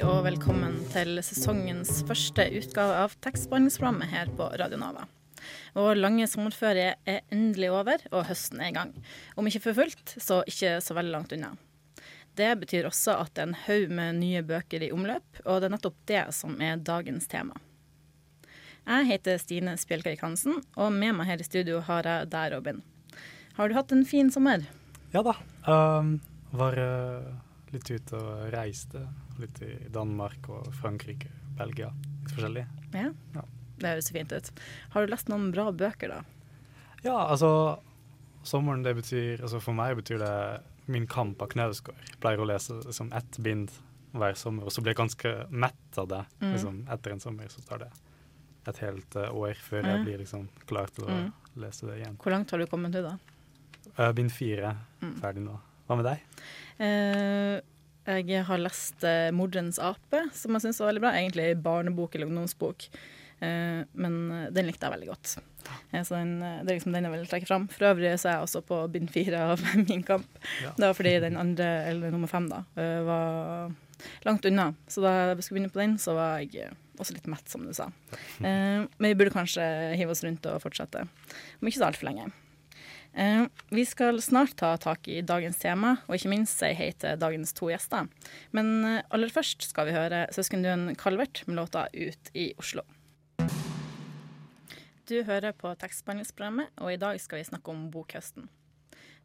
Og velkommen til sesongens første utgave av tekstbehandlingsprogrammet her på Radio Nova. Vår lange sommerferie er endelig over, og høsten er i gang. Om ikke for fullt, så ikke så veldig langt unna. Det betyr også at det er en haug med nye bøker i omløp, og det er nettopp det som er dagens tema. Jeg heter Stine Spjelkavik Hansen, og med meg her i studio har jeg deg, Robin. Har du hatt en fin sommer? Ja da. Um, var uh, litt ut og reiste. Litt i Danmark og Frankrike, Belgia. Litt forskjellig. Ja. Ja. Det høres fint ut. Har du lest noen bra bøker, da? Ja, altså Sommeren, det betyr Altså for meg betyr det Min kamp av Knausgård. Pleier å lese liksom ett bind hver sommer, og så blir jeg ganske mett av det. Mm. Liksom, etter en sommer så tar det et helt uh, år før mm. jeg blir liksom klar til å Mm. lese det igjen. Hvor langt har du kommet til, da? Uh, bind fire Mm. ferdig nå. Hva med deg? Eh, jeg har lest eh, 'Morderens ape', som jeg syns var veldig bra. Egentlig barnebok eller ungdomsbok, Eh, men den likte jeg veldig godt. Så den, det er liksom den jeg vil trekke fram. For øvrig så er jeg også på bind fire av Min kamp. Ja. Det var fordi den andre, eller nummer fem, da, var langt unna. Så da vi skulle begynne på den, så var jeg også litt mett, som du sa. Men vi burde kanskje hive oss rundt og fortsette. Om ikke så altfor lenge. Eh, vi skal snart ta tak i dagens tema, og ikke minst si hei til dagens to gjester. Men eh, aller først skal vi høre søskenduen Calvert med låta 'Ut i Oslo'. Du hører på tekstbehandlingsprogrammet, og i dag skal vi snakke om bokhøsten.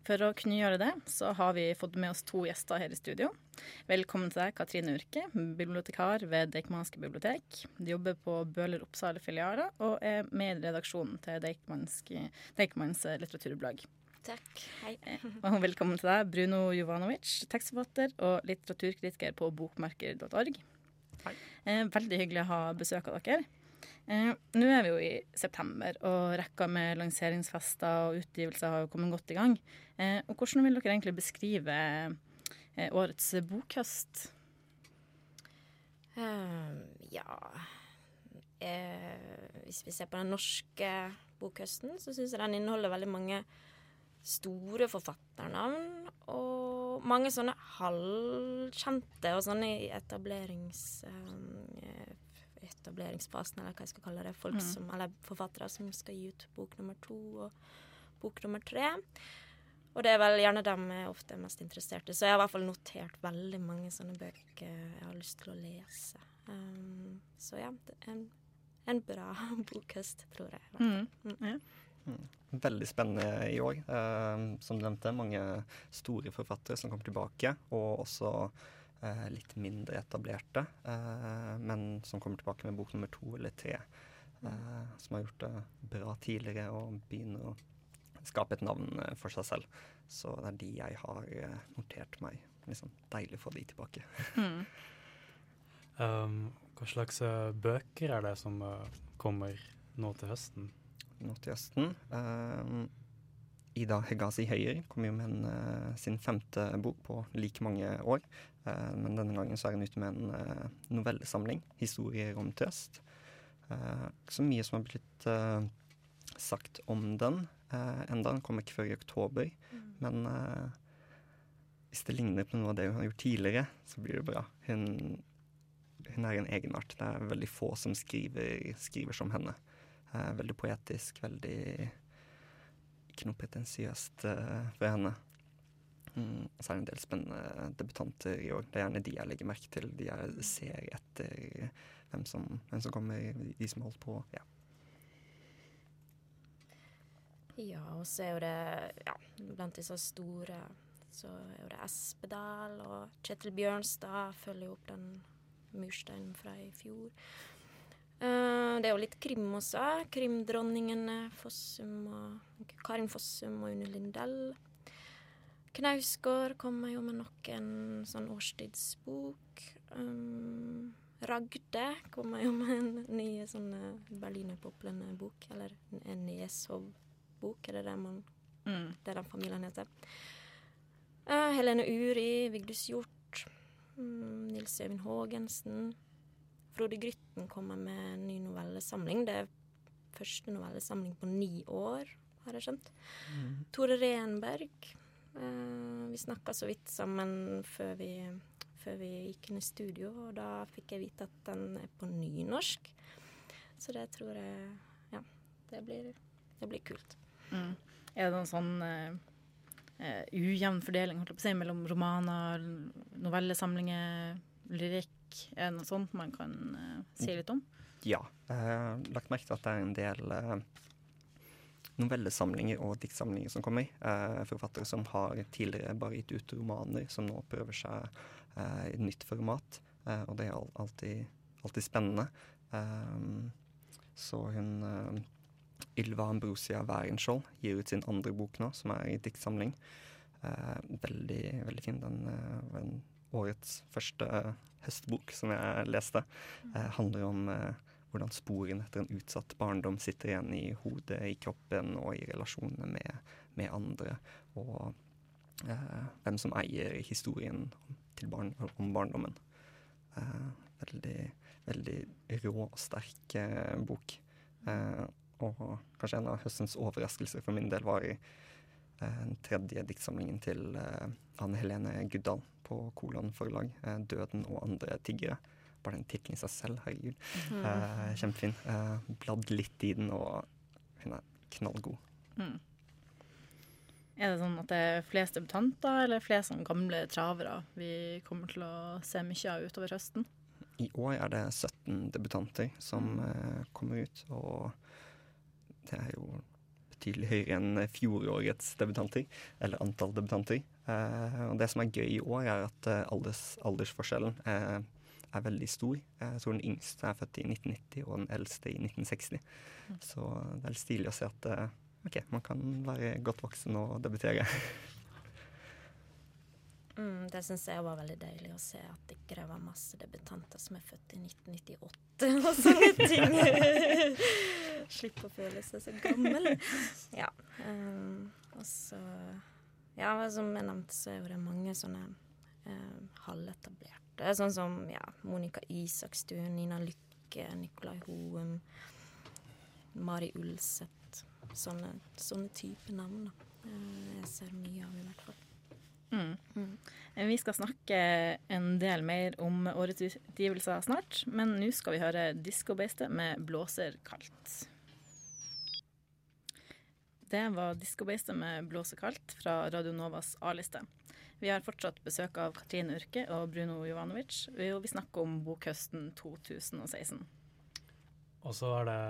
For å kunne gjøre det, så har vi fått med oss to gjester her i studio. Velkommen til deg, Katrine Urke, bibliotekar ved Deichmanske bibliotek. Du jobber på Bøhler Oppsal filialer, og er med i redaksjonen til Deichmans litteraturblogg. Takk. Hei. Eh, Og velkommen til deg, Bruno Jovanovic, tekstforfatter og litteraturkritiker på bokmerker.org. Eh, veldig hyggelig å ha besøk av dere. Eh, Nå er vi jo i september, og rekka med lanseringsfester og utgivelser har jo kommet godt i gang. Eh, og hvordan vil dere egentlig beskrive eh, årets bokhøst? Ehm, ja eh, Hvis vi ser på den norske bokhøsten, så syns jeg den inneholder veldig mange store forfatternavn. Og mange sånne halvkjente og sånne etablerings... etableringsfasen, eller hva jeg skal kalle det. Folk Mm. som, eller forfattere som skal gi ut bok nummer to og bok nummer tre. Og det er vel gjerne dem jeg ofte er mest interessert i. Så jeg har i hvert fall notert veldig mange sånne bøker jeg har lyst til å lese. Um, så ja, det er en, en bra bokhøst, tror jeg. Mm. Mm. Ja. Veldig spennende i år. Uh, som du nevnte, mange store forfattere som kommer tilbake, og også litt mindre etablerte, eh, men som kommer tilbake med bok nummer to eller tre. eh, som har gjort det bra tidligere og begynner å skape et navn eh, for seg selv. Så det er de jeg har eh, notert meg. Liksom deilig å få de tilbake. Mm. Um, hva slags eh, bøker er det som eh, kommer nå til høsten? nå til høsten. um, Ida Hegazi Høyer kom jo med en, eh, sin femte bok på like mange år. Eh, men denne gangen så er hun ute med en eh, novellesamling, 'Historier om Tøst'. Uh, så mye som har blitt eh, sagt om den uh, enda. Den kommer ikke før i oktober. Men eh, hvis det ligner på noe av det hun har gjort tidligere, så blir det bra. Hun, hun er en egenart. Det er veldig få som skriver, skriver som henne. Eh, veldig poetisk, veldig Ikke noe pretensiøst eh, ved henne. Mm, så er det en del spennende debutanter i år. Det er gjerne de jeg legger merke til. De jeg ser etter hvem som, hvem som kommer, de som holdt på. Ja. Ja, og så er jo det ja, blant disse store så er jo det Espedal og Kjetil Bjørnstad følger jo opp den mursteinen fra i fjor. Uh, det er jo litt krim også. Krimdronningene Fossum og Karin Fossum og Une Lindell. Knausgård kommer jo med nok en sånn årstidsbok. Um, Ragde kommer jo med en ny sånn eh, berlinerpoplene-bok. Eller en Neshov-bok, er det det man Mm. det den familien heter. Uh, Helene Uri, Vigdis Hjort, um, Nils Øyvind Haagensen. Frode Grytten kommer med en ny novellesamling. Det er første novellesamling på ni år, har jeg skjønt. Tore Renberg. Eh, vi snakka så vidt sammen før vi, før vi gikk inn i studio, og da fikk jeg vite at den er på nynorsk. Så det tror jeg Ja, det blir, det blir kult. Mm. Er det noen sånn eh, eh, ujevn fordeling holdt på å si, mellom romaner, novellesamlinger, lyrikk? Er det noe sånt man kan uh, si litt om? Ja. Har lagt merke til at det er en del eh, novellesamlinger og diktsamlinger som kommer. Eh, forfattere som har tidligere bare gitt ut romaner, som nå prøver seg eh, i et nytt format. Eh, og det er alltid, alltid spennende. Eh, så hun eh, Ylva Ambrosia Wærenskjold gir ut sin andre bok nå, som er i diktsamling. Eh, veldig, veldig fin. Den var årets første høstbok som jeg leste. Handler om hvordan sporene etter en utsatt barndom sitter igjen i hodet, i kroppen og i relasjonene med, med andre. Og eh, hvem som eier historien barn, om barndommen. Eh, veldig, veldig rå og sterk eh, bok. Eh, og kanskje en av høstens overraskelser for min del var i eh, den tredje diktsamlingen til eh, Anne Helene Guddal på Kolon forlag, 'Døden og andre tiggere'. Bare den tittelen i seg selv, herregud. Eh, kjempefin. Eh, bladd litt i den, og hun er knallgod. Mm. Er det sånn at det er flest debutanter, eller flest sånn gamle travere vi kommer til å se mye av utover høsten? I år er det 17 debutanter som eh, kommer ut, og det er jo betydelig høyere enn fjorårets debutanter, eller antall debutanter. Eh, og det som er gøy i år, er at alders, aldersforskjellen eh, er veldig stor. Jeg tror den yngste er født i 1990, og den eldste i 1960. Så det er litt stilig å se at eh, ok, man kan være godt voksen og debutere. Mm, det syns jeg var veldig deilig å se at det ikke var masse debutanter som er født i 1998 og sånne ting. Slippe å føle seg så gammel. Ja. Um, og så Ja, som jeg nevnte, så er jo det mange sånne um, halvetablerte. Sånn som ja, Monica Isakstuen, Nina Lykke, Nicolai Hoem, Mari Ulseth. Sånne, sånne type navn. da. Eh, jeg ser mye av, i hvert fall. Mm. Mm. Vi skal snakke en del mer om årets utgivelser snart, men nå skal vi høre Diskobeistet med 'Blåser kaldt'. Det var Diskobeistet med 'Blåser kaldt' fra Radio Novas A-liste. Vi har fortsatt besøk av Katrine Urke og Bruno Jovanovic, og vi snakker om bokhøsten 2016. Og så er det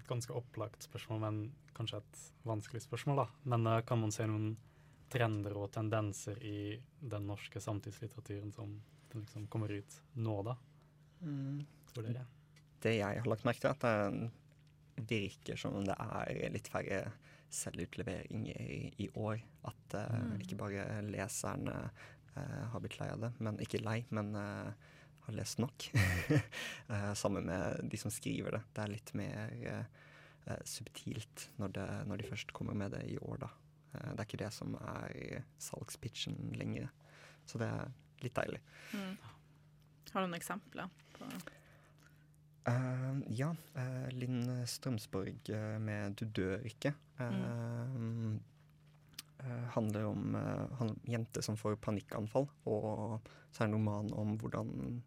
et ganske opplagt spørsmål, men kanskje et vanskelig spørsmål, da. Men eh, kan man se noen trender og tendenser i den norske samtidslitteraturen som liksom kommer ut nå, da? Tror dere? Det jeg har lagt merke til, er at det virker som om det er litt færre selvutleveringer i, i år. At mm. ikke bare leserne eh, har blitt lei av det, men ikke lei, men eh, har lest nok. Eh, sammen med de som skriver det. Det er litt mer eh, eh, subtilt når, det, når de først kommer med det i år, da. Eh, det er ikke det som er salgspitchen lenger. Så det er litt deilig. Mm. Har du noen eksempler? på Eh, ja, Uh, Linn Strømsborg uh, med 'Du dør ikke' Mm. handler om uh, en jente som får panikkanfall. Og så er det en roman om hvordan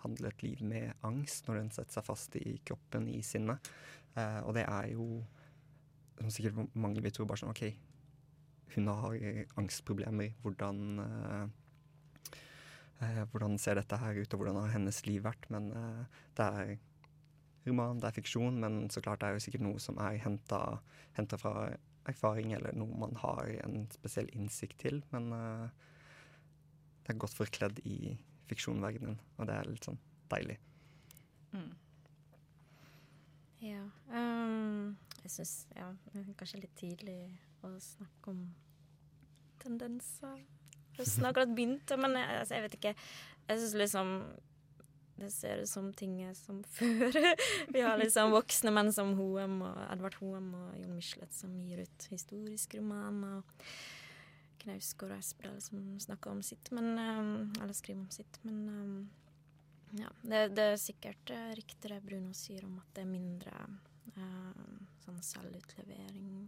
handle et liv med angst når den setter seg fast i kroppen, i sinnet. Og det er jo som sikkert mange vil tro bare sånn OK, hun har angstproblemer. Hvordan hvordan ser dette her ut, og hvordan har hennes liv vært? Men uh, det er roman, det er fiksjon, men så klart det er jo sikkert noe som er henta fra erfaring, eller noe man har en spesiell innsikt til. Men uh, det er godt forkledd i fiksjonverdenen, og det er litt sånn deilig. mm. Ja. Um, jeg syns ja, kanskje litt tidlig å snakke om tendenser. Høsten har akkurat begynt, men jeg, altså, jeg vet ikke. Jeg syns liksom det ser ut som ting er som før. Vi har liksom voksne menn som Hoem og Edvard Hoem og Jon Michelet som gir ut historiske romaner. og Knausgård og Espedal som snakker om sitt, men, um, eller skriver om sitt. Men um, ja, det, det, er sikkert uh, riktig det Bruno sier om at det er mindre uh, sånn selvutlevering.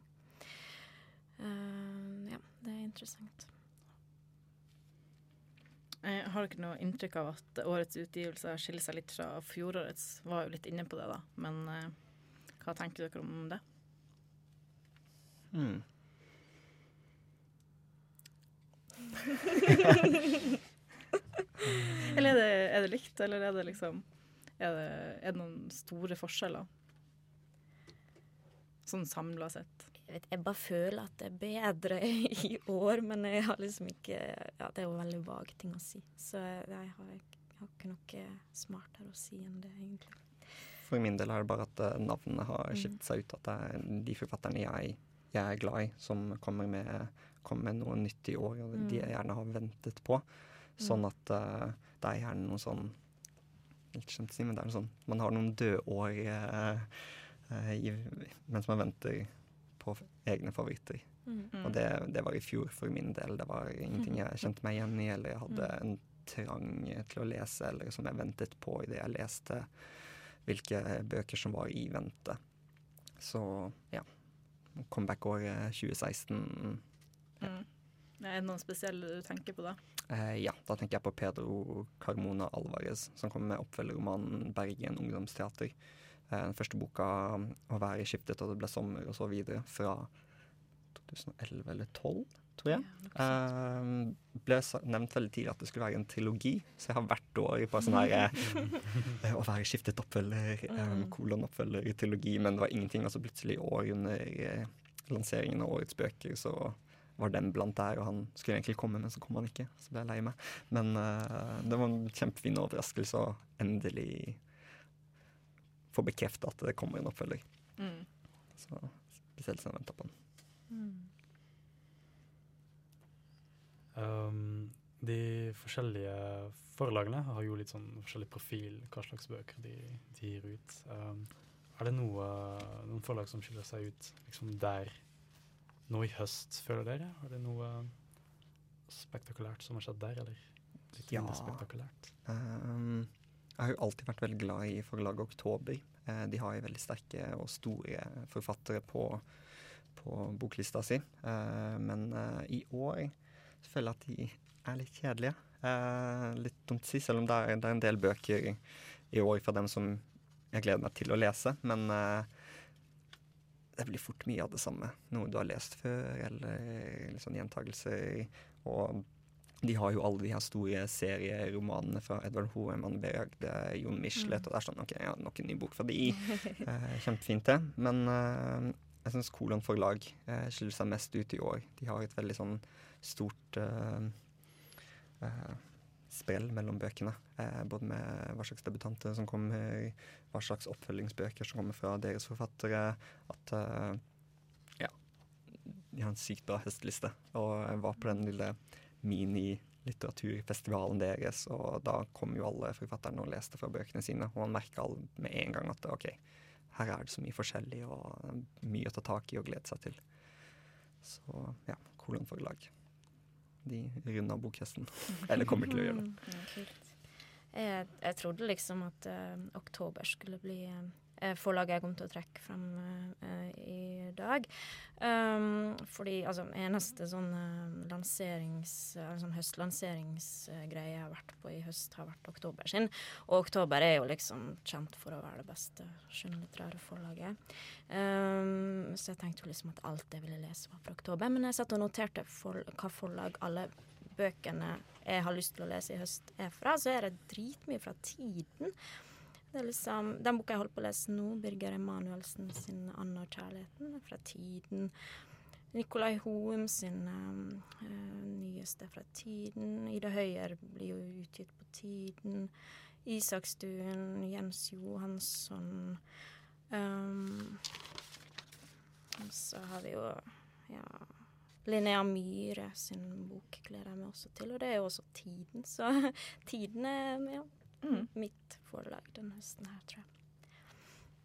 Uh, ja, det er interessant. Jeg eh, har ikke noe inntrykk av at årets utgivelser skiller seg litt fra fjorårets. Var jo litt inne på det, da. Men eh, hva tenker dere om det? Mm. eller er det, er det, likt, eller er det liksom Er det, er det noen store forskjeller? Sånn samla sett. Vet, jeg bare føler at det er bedre i år, men jeg har liksom ikke Ja, det er jo veldig vage ting å si. Så jeg, har, jeg har, ikke noe smartere å si enn det, egentlig. For min del er det bare at navnene navnet har mm. skiftet seg ut. At det er de forfatterne jeg, jeg er glad i, som kommer med, kommer med noe nytt i år, og mm. de jeg gjerne har ventet på. Sånn mm. at uh, det er gjerne noe sånn Ikke kjent å si, men det er noe sånn Man har noen dødår uh, mens man venter på egne favoritter. Mm. Og det, det, var i fjor for min del. Det var ingenting jeg kjente meg igjen i, eller jeg hadde mm. en trang til å lese, eller som jeg ventet på idet jeg leste hvilke bøker som var i vente. Så ja. Comeback-året 2016. Ja. Mm. Er det noen spesielle du tenker på da? Eh, ja, da tenker jeg på Pedro Carmona Alvarez, som kommer med oppfølgerromanen 'Bergen ungdomsteater'. Eh, den første boka å være skiftet, og det ble sommer og så videre, fra 2011 eller 2012, tror jeg. Ja, uh, ble nevnt veldig tidlig at det skulle være en trilogi, så jeg har hvert år på sånn her uh, Å være skiftet oppfølger, um, kolonoppfølger, trilogi, men det var ingenting. Og så plutselig i år under uh, lanseringen av årets bøker, så var den blant der, og han skulle egentlig komme, men så kom han ikke. Så ble jeg lei meg. Men det var en kjempefin overraskelse, og endelig få bekrefta at det kommer en oppfølger. Mm. Så spesielt siden jeg venta på den. Mm. Um, de forskjellige forlagene har jo litt sånn forskjellig profil, hva slags bøker de, de gir ut. Um, er det noe, noen forlag som skiller seg ut liksom der nå i høst, føler dere? Er det noe spektakulært som har skjedd der, eller litt ja. mindre spektakulært? Um, jeg har jo alltid vært veldig glad i forlaget Oktober. Eh, de har jo veldig sterke og store forfattere på, på boklista si. Eh, men eh, i år føler jeg at de er litt kjedelige. Litt dumt å si, selv om det er, det er, en del bøker i år fra dem som jeg gleder meg til å lese. Men det blir fort mye av det samme. Noe du har lest før, eller liksom gjentagelser. Og de har jo alle de her store serieromanene fra Edvard Hoem, Anne Berg, Jon Michelet. Mm. Og det er sånn OK, ja, nok en ny bok fra de. Eh, kjempefint, det. Men eh, jeg syns Kolon forlag eh, skiller seg mest ut i år. De har et veldig sånn stort eh, eh sprell mellom bøkene. Eh, både med hva slags debutanter som kommer, hva slags oppfølgingsbøker som kommer fra deres forfattere. At ja, de har en sykt bra høstliste. Og jeg var på den lille minilitteraturfestivalen deres, og da kom jo alle forfatterne og leste fra bøkene sine, og man merka med en gang at OK, her er det så mye forskjellig og mye å ta tak i og glede seg til. Så ja, kolon forlag. De runda bokhøsten. Eller kommer til å gjøre det. Jeg, jeg trodde liksom at uh, oktober skulle bli uh, forlaget jeg kom til å trekke frem uh, i dag. Um, fordi altså, eneste sånn uh, lanserings, uh, sånn høstlanseringsgreie jeg har vært på i høst, har vært oktober sin. Og oktober er jo liksom kjent for å være det beste skjønnlitterære forlaget. Um, så jeg tenkte jo liksom at alt jeg ville lese, var fra oktober. Men jeg satt og noterte for, hva forlag alle bøkene jeg har lyst til å lese i høst, er fra. Så er det dritmye fra Tiden. Det er liksom, Den boka jeg holder på å lese nå, Birger Emanuelsen sin 'Anna og kjærligheten', fra Tiden. Nicolai Hoem sin uh, nyeste fra Tiden. Ida Høyer blir jo utgitt på Tiden. Isakstuen, Jens Johansson. Um, så har vi jo ja, Linnea Myhre sin bok gleder jeg meg også til, og det er jo også Tiden, så Tiden er med. ja, Mm. mitt forlag denne høsten her, tror jeg.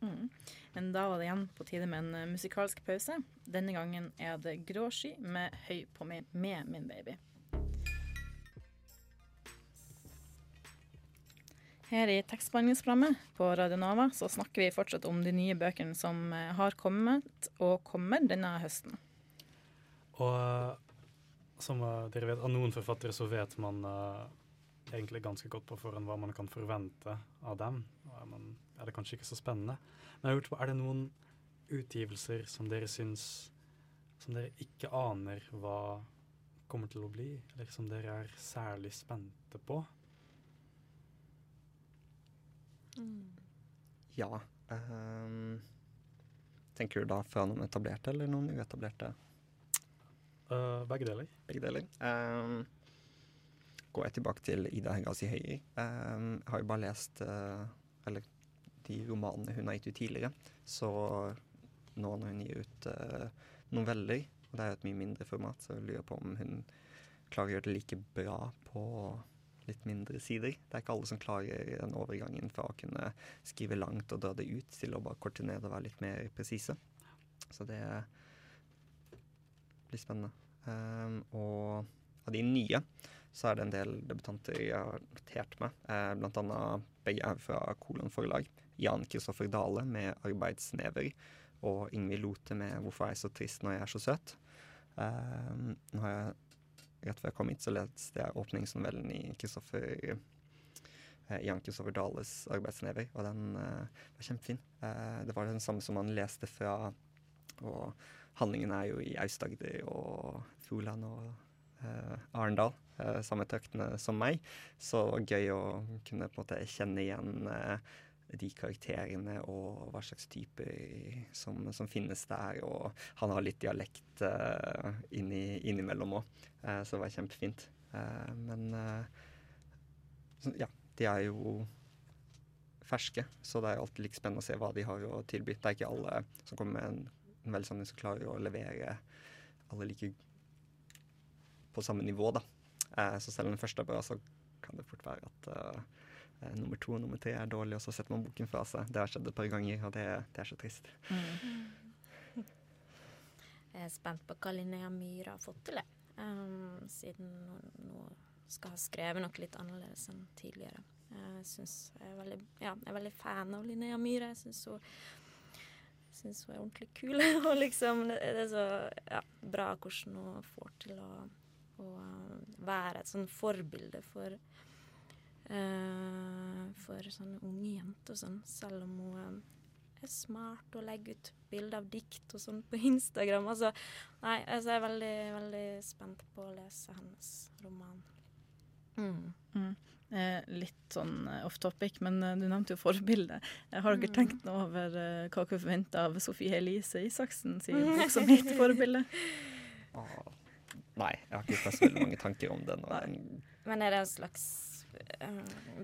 Mm. Men da var det igjen på tide med en eh, musikalsk pause. Denne gangen er det Grå sky med Høy på meg med min baby. Her i tekstbehandlingsprogrammet på Radio Nova så snakker vi fortsatt om de nye bøkene som eh, har kommet og kommer denne høsten. Og eh, som dere vet, av noen forfattere så vet man eh, egentlig ganske godt på forhånd hva man kan forvente av dem. Og er, man, det kanskje ikke så spennende. Men jeg har lurt på, er det noen utgivelser som dere syns Som dere ikke aner hva kommer til å bli, eller som dere er særlig spente på? Ja. Um, tenker du da fra noen etablerte eller noen uetablerte? Uh, begge deler. Begge deler. Ehm, går jeg tilbake til Ida Hegazi Høyer. Ehm, jeg har jo bare lest eh, eller de romanene hun har gitt ut tidligere. Så nå når hun gir ut eh, noveller, og det er jo et mye mindre format, så jeg lurer på om hun klarer å gjøre det like bra på litt mindre sider. Det er ikke alle som klarer den overgangen fra å kunne skrive langt og dra det ut, til å bare korte ned og være litt mer presise. Så det blir spennende. Um, og av de nye så er det en del debutanter jeg har notert meg. Eh, blant annet begge er fra Kolon forlag. Jan Kristoffer Dale med 'Arbeidsnever' og Ingvild Lote med 'Hvorfor er jeg så trist når jeg er så søt'. Ehm, nå har jeg Rett før jeg kom hit, så leste jeg åpningsnovellen i Kristoffer eh, Jan Kristoffer Dales 'Arbeidsnever', og den eh, var kjempefin. Eh, det var den samme som han leste fra, og handlingen er jo i Aust-Agder og Froland og eh, Arendal, eh, samme tøktene som meg. Så gøy å kunne på en måte kjenne igjen eh, de karakterene og hva slags typer som, som finnes der. Og han har litt dialekt eh, inni, innimellom òg, eh, så det var kjempefint. Eh, men eh, så, ja, de er jo ferske, så det er alltid like spennende å se hva de har å tilby. Det er ikke alle som kommer med en veldig sånn som klarer å levere alle like på samme nivå, da. Eh, så selv om den første er bra, så kan det fort være at eh, eh, nummer to og nummer tre er dårlig, og så setter man boken fra seg. Det har skjedd et par ganger, og det, det er så trist. Jeg er spent på hva Linnea Myhre har fått til. Um, siden hun nå skal ha skrevet noe litt annerledes enn tidligere. Jeg synes jeg er veldig, ja, jeg er veldig fan av Linnea Myhre. Jeg syns hun, hun er ordentlig kul. og liksom, det er så ja, bra hvordan hun får til å, å uh, være et sånn forbilde for uh, for sånne unge jenter og sånn, selv om hun um, er smart og legger ut bilder av dikt og sånn på Instagram. Altså, nei, altså jeg er veldig, veldig spent på å lese hennes roman. Mm. Eh, litt sånn eh, off topic, men eh, du nevnte jo forbilde. Eh, har dere Mm. tenkt noe over eh, hva dere forventer av Sofie Elise Isaksen sin bok som heter 'Forbilde'? Nei, jeg har ikke så veldig mange tanker om den. Den Men er det en slags um,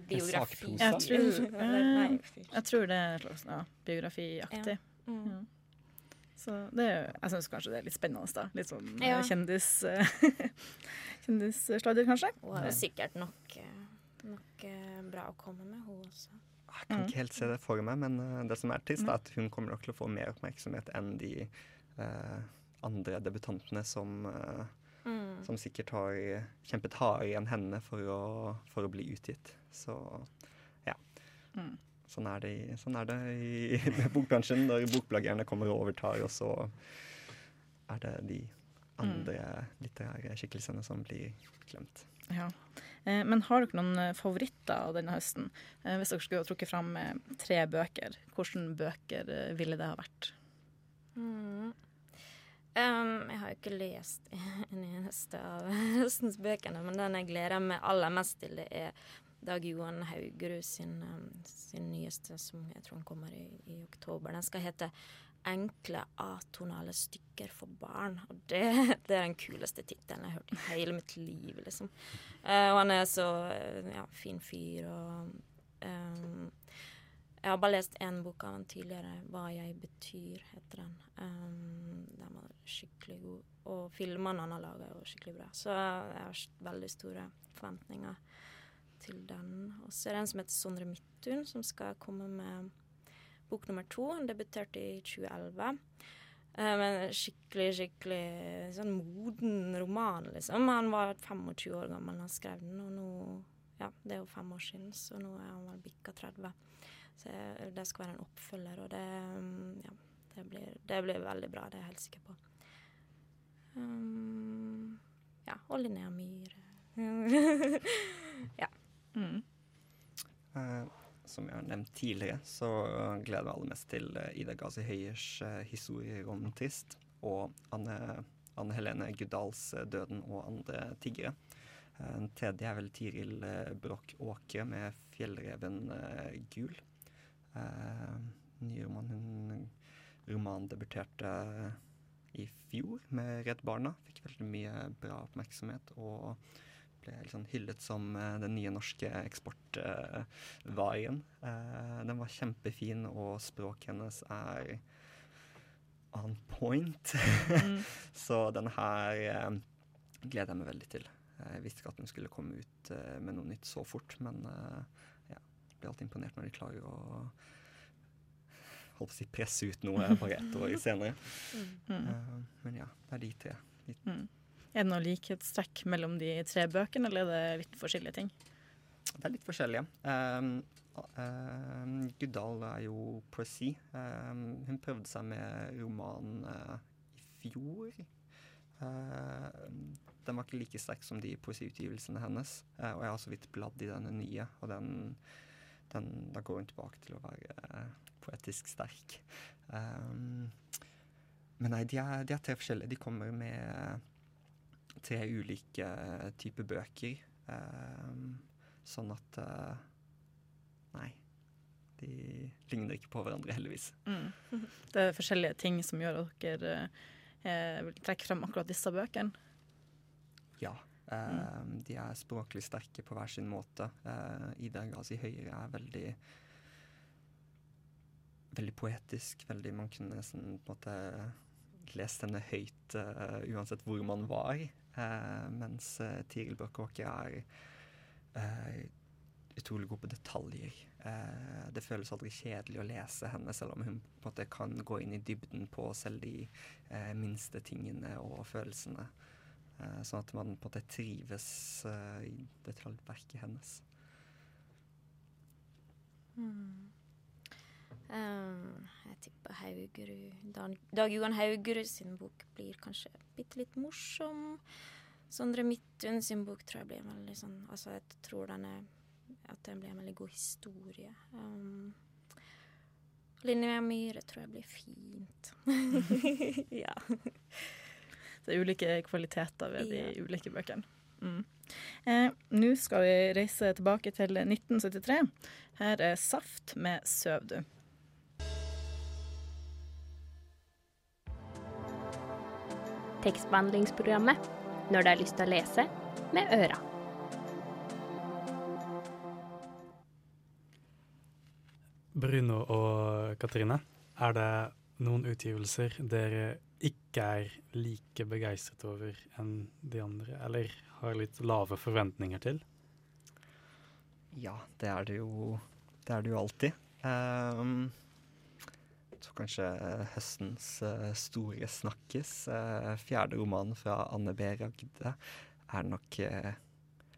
biografi? En Jeg tror- uh. Jeg tror det er slags ja, biografiaktig. Mm. Ja. Så det er, jeg syns kanskje det er litt spennende. da. Litt sånn eh, Ja. kjendis... eh, Kjendissladder, kanskje. Hun har jo sikkert nok, eh, nok bra å komme med, hun også. Jeg kan ikke helt se det for meg, men det som er trist, er at hun kommer nok til å få mer oppmerksomhet enn de eh, andre debutantene som, eh, Mm. som sikkert har kjempet hardere enn henne for å, for å bli utgitt. Så ja. Mm. Sånn er det, sånn er det i bokbransjen når bokbloggerne kommer og overtar, og så er det de andre litterære skikkelsene som blir glemt. Ja. Eh, Men har dere noen eh, favoritter av denne høsten? Eh, Hvis dere skulle ha trukket fram eh, tre bøker, hvilke bøker eh, ville det ha vært? Mm. Um, jeg har jo ikke lest en eneste av høstens bøkene, men den jeg gleder meg aller mest til, det er Dag Johan Haugerud sin, um, sin nyeste, som jeg tror han kommer i, i oktober. Den skal hete 'Enkle atonale stykker for barn'. Og det, det er den kuleste tittelen jeg har hørt i hele mitt liv, liksom. Uh, og han er så ja, fin fyr og um, jeg har bare lest én bok av han tidligere, 'Hva jeg betyr', heter den. Um, den var skikkelig god. Og filmene han har laga, er skikkelig bra. Så jeg har veldig store forventninger til den. Og så er det en som heter Sondre Midtun, som skal komme med bok nummer to. Han debuterte i 2011. Eh, men skikkelig, skikkelig sånn moden roman, liksom. Han var 25 år gammel da han skrev den, og nå Ja, det er jo fem år siden, så nå er han vel bikka 30. Så det skal være en oppfølger, og det mm, Ja, det blir, det blir veldig bra, det er jeg helt sikker på. Um, ja, og Linnea Myhre. Mm. Uh, som jeg har nevnt tidligere, så gleder jeg meg aller mest til eh, Ida Gazi Høyers uh, historier om Trist og Anne, Anne Helene Guddals uh, 'Døden og andre tiggere'. Den tredje er vel Tiril Broch Åkre med 'Fjellreven gul'. Eh, Ny roman. Hun romandebuterte i fjor med Redd Barna. Fikk veldig mye bra oppmerksomhet og ble liksom hyllet som eh, den nye norske eksportvaren. Eh, den var kjempefin, og språket hennes er on point. Mm. Så den her eh, gleder jeg meg veldig til. Jeg visste ikke at den skulle komme ut eh, med noe nytt så fort, men eh, blir alltid imponert når de klarer å holdt på å si presse ut noe bare ett år senere. Mm. Uh, men ja, det er de tre. Mm. Er det noe likhetstrekk mellom de tre bøkene, eller er det litt forskjellige ting? Det er litt forskjellige. Um, um, Gudal er jo poesi. Um, hun prøvde seg med romanen uh, i fjor. Uh, den var ikke like sterk som de poesiutgivelsene hennes. Uh, og jeg har så vidt bladd i denne nye, og den, den, da går hun tilbake til å være uh, poetisk sterk. Um, men nei, de er, de er tre forskjellige. De kommer med tre ulike typer bøker. Um, Sånn at uh, Nei. De ligner ikke på hverandre, heldigvis. Mm. Det er forskjellige ting som gjør at dere eh, vil trekke frem akkurat disse bøkene. Ja. Eh, De er språklig sterke på hver sin måte. Uh, Ida Gazi Høyre er veldig Veldig poetisk. Veldig, man kunne nesten på en måte lest henne høyt uh, uansett hvor man var. Uh, mens uh, Tiril Børkåker er eh, utrolig god på detaljer. Eh, det føles aldri kjedelig å lese henne, selv om hun på en måte kan gå inn i dybden på selv de eh, minste tingene og følelsene. Eh, sånn at man på en måte trives i i detaljverket hennes. Mm. Um, jeg tipper Haugerud Dan- Dag Johan Haugerud sin bok blir kanskje bitte litt morsom. Sondre Midtun sin bok tror jeg blir veldig sånn Altså, jeg tror den er At den blir en veldig god historie. Um, Linnea Myhre tror jeg blir fint. ja. Det er ulike kvaliteter ved de Ja. ulike bøkene. Mm. Eh, Nå skal vi reise tilbake til 1973. Her er Saft med 'Søv du'. Tekstbehandlingsprogrammet når du har lyst til å lese med øra. Bruno og Katrine, er det noen utgivelser dere ikke er like begeistret over enn de andre, eller har litt lave forventninger til? Ja, det er det jo, det er det jo alltid. Um, tror kanskje eh, høstens uh, store snakkes, Uh, fjerde roman fra Anne B. Ragde, er nok eh,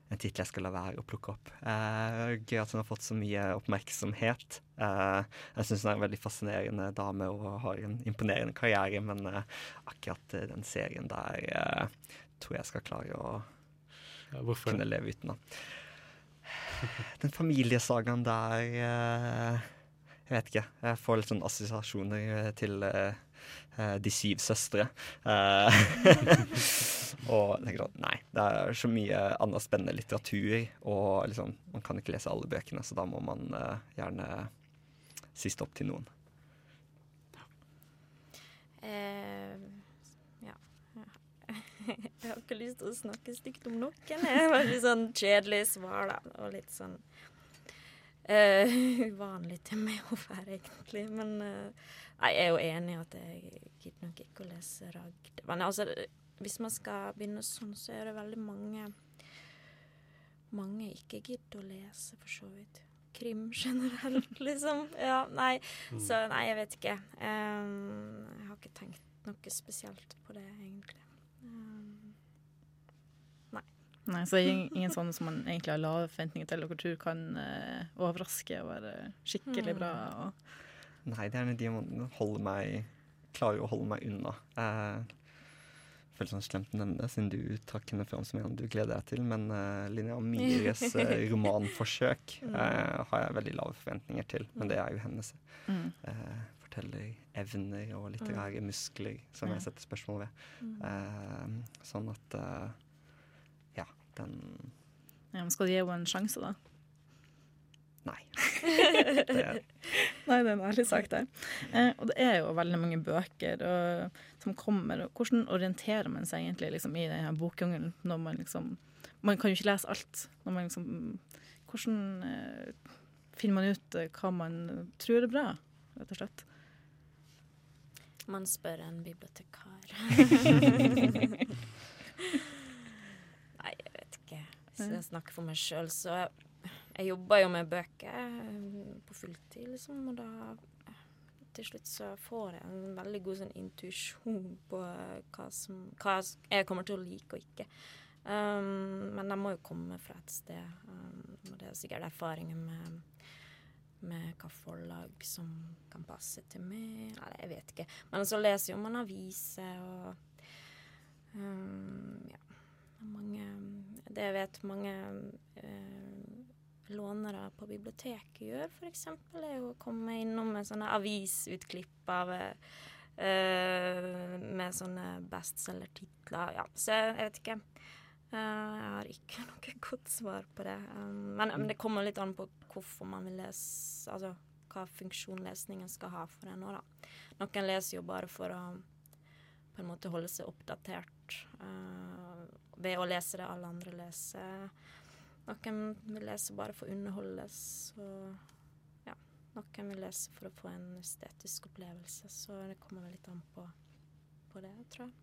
en tittel jeg skal la være å plukke opp. Eh, gøy at hun har fått så mye oppmerksomhet. Eh, jeg syns hun er en veldig fascinerende dame og har en imponerende karriere, men eh, akkurat den serien der tror jeg skal klare å Ja, kunne det? leve uten, da. Den familiesagaen der eh, Jeg vet ikke. Jeg får litt sånn assosiasjoner til De syv søstre. Eh, og tenker sånn Nei, det er så mye annen spennende litteratur, og liksom, man kan ikke lese alle bøkene, så da må man uh, gjerne si stopp til noen. Uh, ja. Jeg har ikke lyst til å snakke stygt om noen. Det var litt sånn kjedelig svar, da. Og litt sånn uh, uvanlig til meg å være, egentlig. Men uh, jeg er jo enig i at jeg gidder nok ikke å lese Ragd. Men altså, hvis man skal begynne sånn, så er det veldig mange mange ikke gidder å lese, for så vidt. Krim generelt, liksom. Ja, nei. Mm. Så nei, jeg vet ikke. Um, jeg har ikke tenkt noe spesielt på det, egentlig. Um, Nei, så er ing- ingen sånne som man egentlig har lave forventninger til, og kultur kan uh, overraske og være skikkelig bra. Og, Nei, det er de man holder meg klarer å holde meg unna. Eh, føles sånn slemt å nevne det, siden du trakk henne fram som en du gleder deg til. Men uh, Linnea Myhres eh, romanforsøk uh, har jeg veldig lave forventninger til. Men det er jo hennes mm. eh, fortellerevner og litterære muskler som jeg setter spørsmål ved. mm. Eh, sånn at eh, ja, den ja, skal du gi henne en sjanse, da? Nei. Nei, det er en ærlig sak det. Eh, og det er jo veldig mange bøker og, som kommer. Og hvordan orienterer man seg egentlig liksom, i denne bokjungelen når man liksom Man kan jo ikke lese alt. Når man liksom, hvordan eh, finner man ut eh, hva man tror er bra, rett og slett? Man spør en bibliotekar. Nei, jeg vet ikke. Hvis jeg snakker for meg sjøl, så jeg, jobber jo med bøker eh, på fulltid, liksom, og da eh, til slutt så får jeg en veldig god sånn intuisjon på eh, hva, som, hva jeg kommer til å like og ikke. Um, men de må jo komme fra et sted. Um, og det er sikkert erfaringer med med hva forlag som kan passe til meg. Nei, jeg vet ikke. Men så leser jo man aviser og um, Ja. Mange Det vet mange uh, lånere på biblioteket gjør, f.eks., er å komme innom med sånne avisutklipp av uh, Med sånne bestselgertitler. Ja, så jeg vet ikke. Uh, jeg har ikke noe godt svar på det. Um, men, men det kommer litt an på hvorfor man vil lese Altså hva funksjon lesningen skal ha for en nå, da. Noen leser jo bare for å på en måte holde seg oppdatert uh, ved å lese det alle andre leser. Noen vil lese bare for å underholdes, og ja. Noen vil lese for å få en estetisk opplevelse, så det kommer vel litt an på, på det, tror jeg.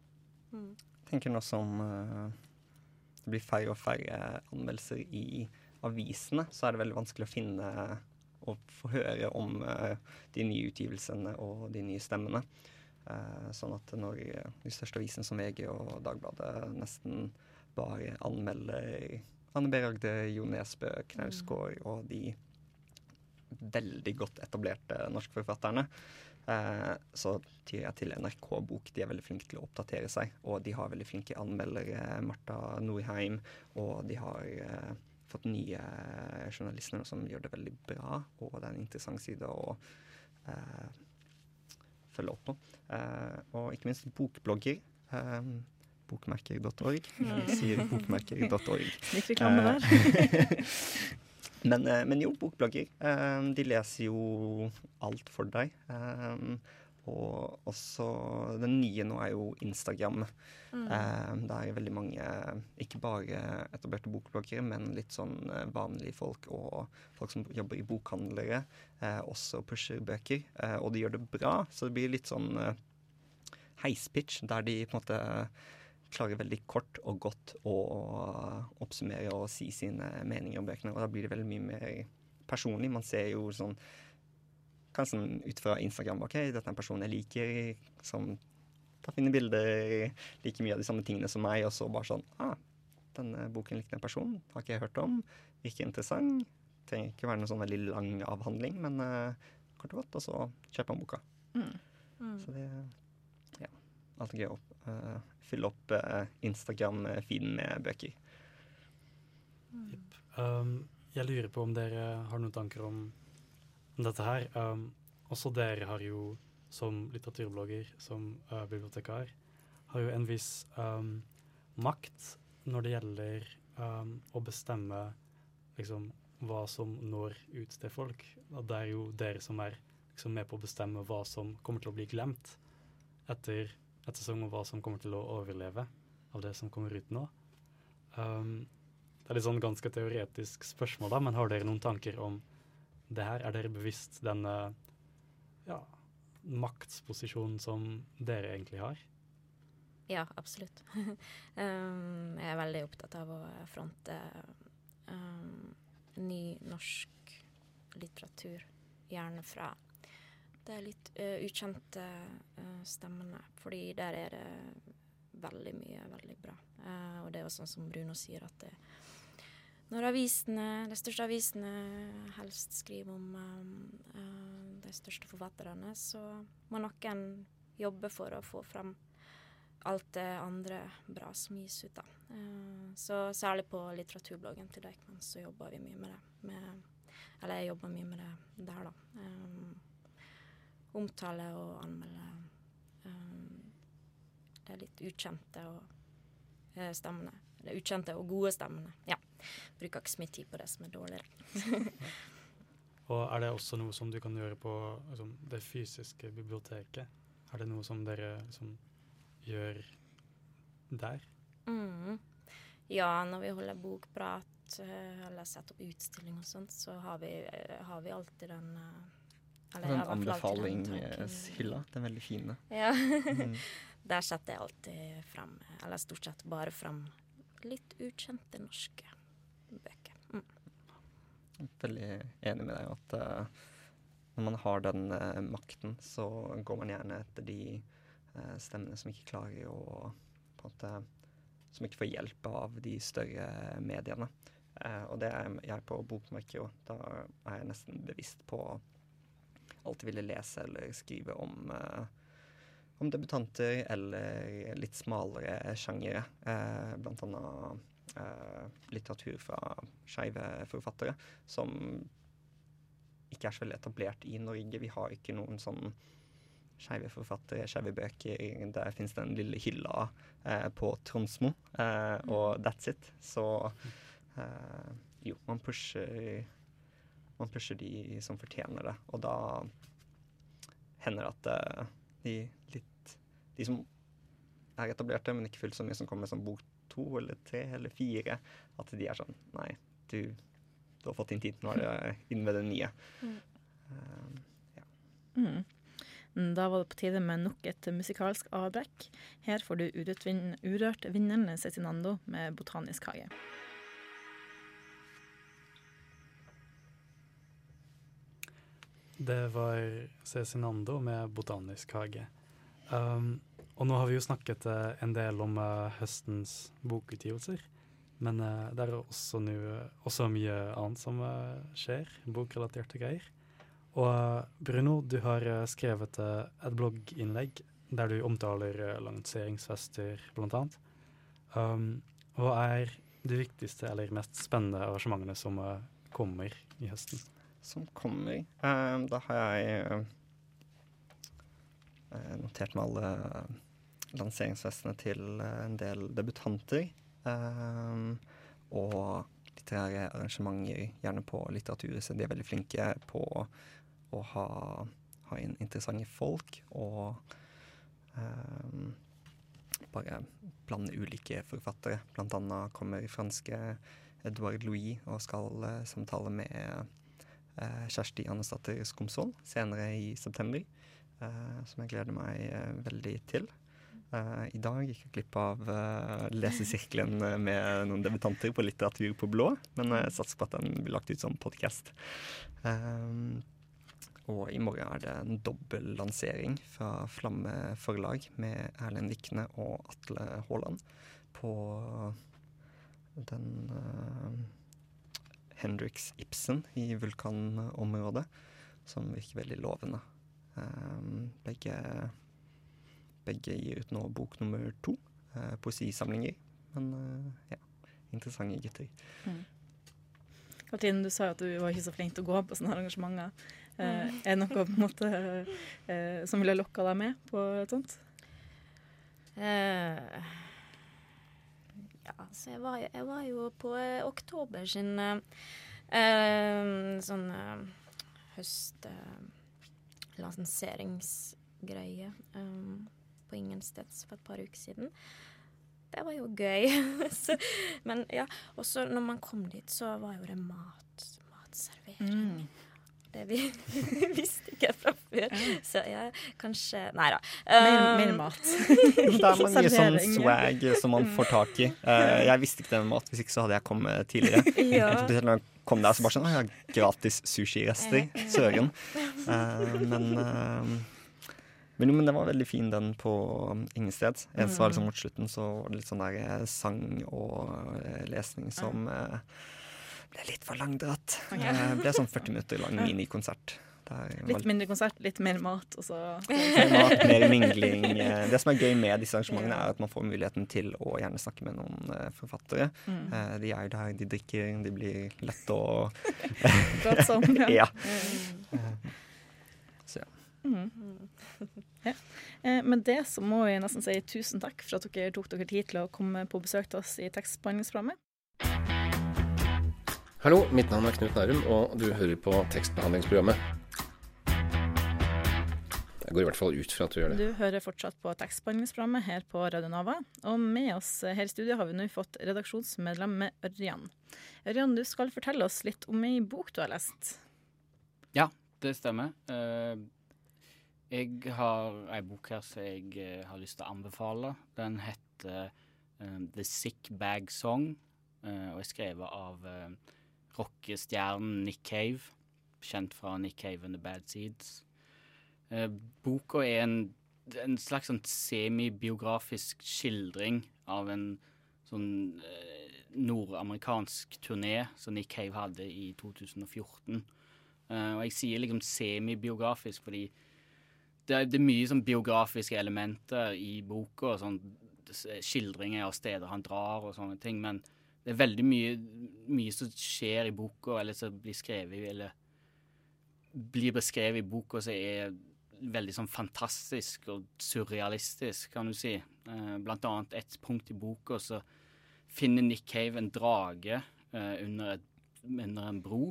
Mm. tenker nå som uh, det blir færre og færre anmeldelser i avisene, så er det veldig vanskelig å finne og få høre om uh, de nye utgivelsene og de nye stemmene. Uh, sånn at når de største avisene som VG og Dagbladet nesten bare anmelder Anne B. Ragde, Jo Nesbø, Knausgård og de veldig godt etablerte norske forfatterne, Eh, så tyr jeg til NRK Bok. De er veldig flinke til å oppdatere seg. Og de har veldig flinke anmeldere. Marta Norheim. Og de har eh, fått nye journalister som gjør det veldig bra. Og det er en interessant side å eh, følge opp på. Eh, og ikke minst bokblogger. Eh, bokmerker.org. Jeg sier bokmerker.org. Litt reklame der. Men, eh, men jo, bokblogger. eh, de leser jo alt for deg. eh, og også Den nye nå er jo Instagram. Eh, det er veldig mange, ikke bare etablerte bokbloggere, men litt sånn eh, vanlige folk og folk som jobber i bokhandlere, eh, også pusher bøker. Eh, og de gjør det bra, så det blir litt sånn eh, heispitch, der de på en måte klarer veldig kort og godt å oppsummere og si sine meninger om bøkene. Og da blir det veldig mye mer personlig. Man ser jo sånn Kanskje sånn ut fra Instagram OK, dette er en person jeg liker, som tar fine bilder, liker mye av de samme tingene som meg, og så bare sånn ah, denne boken likte en person, har ikke jeg hørt om. Virker interessant. Trenger ikke være noen sånn veldig lang avhandling, men uh, kort og godt, og så kjøper man boka. Mm. Mm. Så det ja, alltid gøy å fylle opp eh, Instagram-feeden med bøker. Um, jeg lurer på om dere har noen tanker om dette her. Um, også dere har jo, som litteraturblogger, som uh, bibliotekar, har jo en viss um, makt når det gjelder um, å bestemme liksom, hva som når ut til folk. Og det er jo dere som er liksom, med på å bestemme hva som kommer til å bli glemt etter et sesong, og hva som kommer til å overleve av det som kommer ut nå. Um, det er litt sånn ganske teoretisk spørsmål, da, men har dere noen tanker om det her? Er dere bevisst denne ja, maktsposisjonen som dere egentlig har? Ja, absolutt. um, jeg er veldig opptatt av å fronte um, norsk litteratur. Gjerne fra de litt uh, ukjente uh, stemmene, fordi der er det veldig mye veldig bra. Uh, og det er jo sånn som Bruno sier, at det, når avisene, de største avisene helst skriver om eh, de største forfatterne, så må noen jobbe for å få fram alt det andre bra som gis ut, da. Så særlig på litteraturbloggen til Deichman så jobber vi mye med det. Med, eller jeg jobber mye med det der, da. Eh, omtale og anmelde um, de litt ukjente og uh, stemmene. De ukjente og gode stemmene. Ja. Bruker ikke så mye tid på det som er dårligere. Og er det også noe som du kan gjøre på altså, det fysiske biblioteket? Er det noe som dere liksom, gjør der? Mm. Ja, når vi holder bokprat eh, eller setter opp utstilling og sånt, så har vi, eh, har vi alltid den eh, eller sånn den anbefalingshylla, den er veldig fin. Ja. Mm. Der setter jeg alltid fram, eller stort sett bare fram, litt ukjente norske bøker. Mm. Veldig enig med deg at uh, når man har den uh, makten, så går man gjerne etter de uh, stemmene som ikke klarer å på en måte, Som ikke får hjelp av de større mediene. Eh, og det er jeg på bokmarkedet òg. Da er jeg nesten bevisst på alltid ville lese eller skrive om eh, om debutanter eller litt smalere sjangere. Eh, blant annet eh, litteratur fra skeive forfattere, som ikke er så veldig etablert i Norge. Vi har ikke noen sånn skeive forfattere, skeive bøker. Der fins den lille hylla eh, på Tronsmo, eh, og that's it. Så eh, jo, man pusher Man pusher de som fortjener det, og da hender det at eh, de litt De som er etablerte, men ikke fullt så mye, som kommer med sånn bok to eller tre eller fire, at de er sånn Nei, du, du har fått din tid. Nå er det inn med det nye. Mm. Eh, Mm. Da var det på tide med nok et musikalsk avbrekk. Her får du Urørt, vin Urørt vinneren Cezinando med Botanisk hage. Det var Cezinando med Botanisk hage. Um, og nå har vi jo snakket uh, en del om uh, høstens bokutgivelser. Men uh, det er også, nu, også mye annet som skjer, bokrelaterte greier. Og Bruno, du har skrevet et blogginnlegg der du omtaler lanseringsfester, blant annet. Um, hva er de viktigste eller mest spennende arrangementene som kommer i høsten? Som kommer. Eh, da har jeg eh, notert med alle lanseringsfestene til en del debutanter. og litterære arrangementer, gjerne på Litteraturhuset. De er veldig flinke på å ha, ha inn interessante folk og bare blande ulike forfattere. Blant annet kommer franske Edouard Louis og skal samtale med Kjersti Annesdatter Skomsvold senere i september. eh, som jeg gleder meg eh, veldig til. Eh, I dag gikk jeg glipp av eh, lesesirkelen eh, med noen debutanter på Litteratur på blå, men jeg satser på at den blir lagt ut som podkast. og i morgen er det en dobbel lansering fra Flamme forlag med Erlend Vikne og Atle Haaland på den eh, Hendrix Ibsen i vulkanområdet, som virker veldig lovende. Um, begge, begge gir ut nå bok nummer to, uh, poesisamlinger. Men uh, ja, interessante gutter. Katrine, du sa jo at du var ikke så flink til å gå på sånne arrangementer. Eh, er det noe på en måte eh, som ville lokka deg med på et sånt? Eh, ja, så jeg var, jeg var jo på eh, oktober sin eh, eh, sånn eh, høst... Eh, eh, på Ingensteds for et par uker siden. Det var jo gøy. så, men ja, også når man kom dit, så var jo det mat. Matservering. Det vi visste ikke fra før. Så ja, kanskje Nei da. Mer, Um, mer mat. Det er mange sånn swag som man får tak i. Uh, jeg visste ikke det med mat, hvis ikke så hadde jeg kommet tidligere. Ja. Spesielt når jeg kom der så bare sånn Å ja, gratis sushirester. Søren. Uh, men eh, men, jo, men det var veldig fin, den på Ingested. Eneste var liksom mot slutten, så var det litt sånn der sang og lesning som eh, ble litt for langdratt. Det ble sånn 40 minutter lang minikonsert. Litt mindre konsert, litt mer mat, og så mer mat, mer mingling. Eh, Det som er gøy med disse arrangementene, er at man får muligheten til å gjerne snakke med noen eh, forfattere. Mm. Eh, De er der, de drikker, de blir lette å Godt sånn. Ja. Eh, Med det så må vi nesten si tusen takk for at dere tok dere tid til å komme på besøk til oss i tekstbehandlingsprogrammet. Hallo, mitt navn er Knut Nærum, og du hører på tekstbehandlingsprogrammet. Jeg går i hvert fall ut fra at du gjør det. Du hører fortsatt på tekstbehandlingsprogrammet her på Radio Nova. Og med oss her i studio har vi nå fått redaksjonsmedlem med Ørjan. Ørjan, du skal fortelle oss litt om ei bok du har lest. Ja, det stemmer. Eh, jeg har ei bok her som jeg eh, har lyst til å anbefale. Den heter eh, The Sick Bag Song eh, og er skrevet av rockestjernen Nick Cave, kjent fra Nick Cave and The Bad Seeds. Eh, boka er en, en slags sånn semibiografisk skildring av en sånn eh, nordamerikansk turné som Nick Cave hadde i 2014. Eh, og jeg sier liksom semibiografisk fordi det er, det er mye sånn biografiske elementer i boka. Sånn skildringer av steder han drar og sånne ting. Men det er veldig mye, mye som skjer i boka, eller som blir skrevet eller blir beskrevet i boka, som er veldig sånn fantastisk og surrealistisk, kan du si. Eh, blant annet et punkt i boka så finner Nick Cave en drage eh, under, et, under en bro.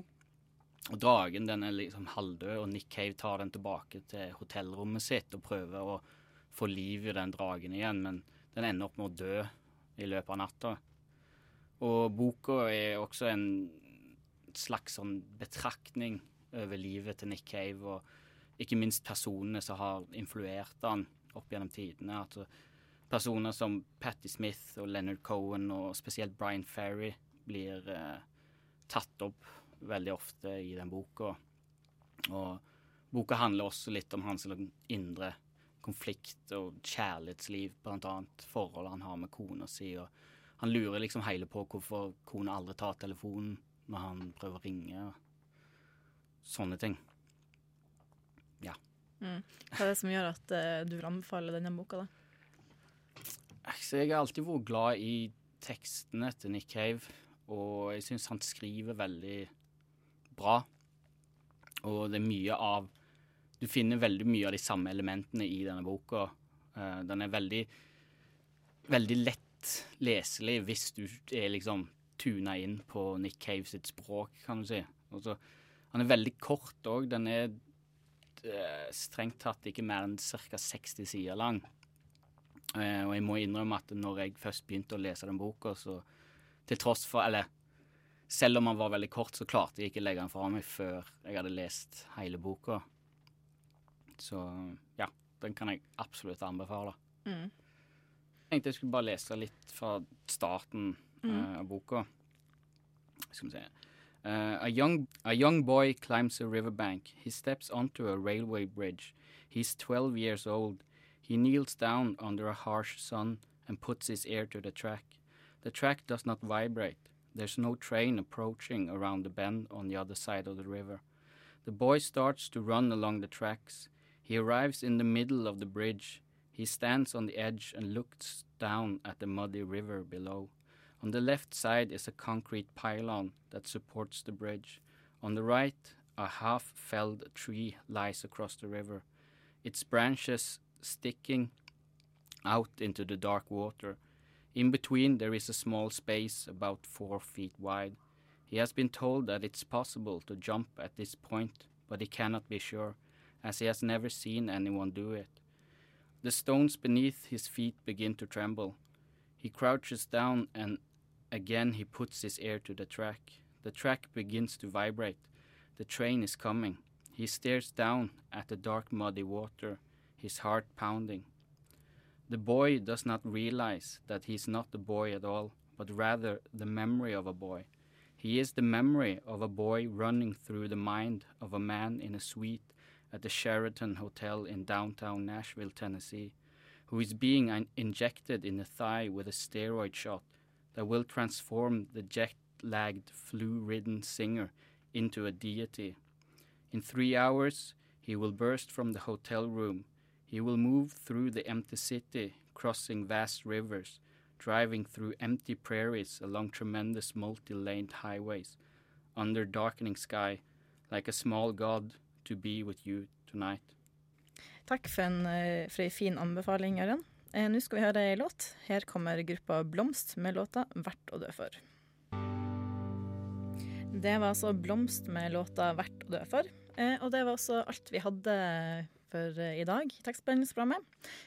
Og dragen den er liksom halvdød, og Nick Cave tar den tilbake til hotellrommet sitt og prøver å få liv i den dragen igjen, men den ender opp med å dø i løpet av natta. Og boka er også en slags sånn betraktning over livet til Nick Cave, og ikke minst personene som har influert han opp gjennom tidene. Altså personer som Patti Smith og Leonard Cohen, og spesielt Brian Ferry, blir eh, tatt opp veldig ofte i den boka. Og boka handler også litt om hans liksom, indre konflikt og kjærlighetsliv, blant annet forholdet han har med kona si. og Han lurer liksom hele på hvorfor kona aldri tar telefonen når han prøver å ringe. Sånne ting. Ja. Mm. Hva er det som gjør at uh, du vil anbefale denne boka, da? Så jeg har alltid vært glad i tekstene til Nick Cave, og jeg syns han skriver veldig bra. Og det er mye av Du finner veldig mye av de samme elementene i denne boka. Uh, den er veldig veldig lett leselig hvis du er liksom tuna inn på Nick Cave sitt språk, kan du si. Altså, han er veldig kort òg. Den er eh, strengt tatt ikke mer enn ca. 60 sider lang. Uh, og jeg må innrømme at når jeg først begynte å lese den boka, så til tross for Eller selv om den var veldig kort, så klarte jeg ikke å legge den fra meg før jeg hadde lest hele boka. Så ja, den kan jeg absolutt anbefale. Mm. Tenkte jeg skulle bare lese litt fra starten eh, av boka. Skal vi se. Uh, a, young, a young boy climbs a riverbank. He steps onto a railway bridge. He's 12 years old. He kneels down under a harsh sun and puts his ear to the track. The track does not vibrate. There's no train approaching around the bend on the other side of the river. The boy starts to run along the tracks. He arrives in the middle of the bridge. He stands on the edge and looks down at the muddy river below. On the left side is a concrete pylon that supports the bridge. On the right, a half felled tree lies across the river, its branches sticking out into the dark water. In between, there is a small space about four feet wide. He has been told that it's possible to jump at this point, but he cannot be sure, as he has never seen anyone do it. The stones beneath his feet begin to tremble. He crouches down and again he puts his ear to the track. The track begins to vibrate. The train is coming. He stares down at the dark, muddy water, his heart pounding. The boy does not realize that he is not a boy at all, but rather the memory of a boy. He is the memory of a boy running through the mind of a man in a suite at the Sheraton Hotel in downtown Nashville, Tennessee, who is being in- injected in the thigh with a steroid shot that will transform the jet lagged, flu ridden singer into a deity. In three hours, he will burst from the hotel room. He will move through the empty city, crossing vast rivers, driving through empty prairies along tremendous multi laned highways, under darkening sky, like a small god to be with you tonight. Takk for en, eh, for en fin anbefaling, Ørjan. Eh, Nå skal vi høre ei låt. Her kommer gruppa Blomst med låta 'Verdt å dø for'. Det var altså Blomst med låta 'Verdt å dø for'. Eh, og det var også alt vi hadde for i dag i tekstbehandlingsprogrammet.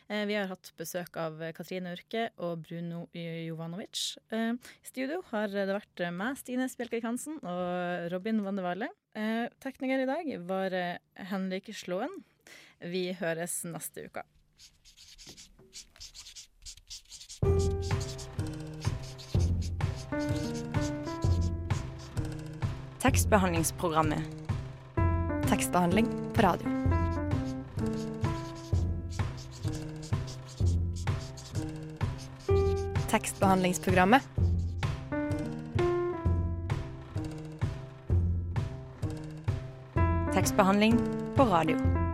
Eh, vi har hatt besøk av Katrine Urke og Bruno Jovanovic. I studio har det vært meg, Stine Spjelkavik Hansen, og Robin Vandevale. Eh, tekniker i dag var eh, Henrik Slåen. Vi høres neste uke. Tekstbehandlingsprogrammet. Tekstbehandling på radio. Tekstbehandlingsprogrammet. Tekstbehandling på radio.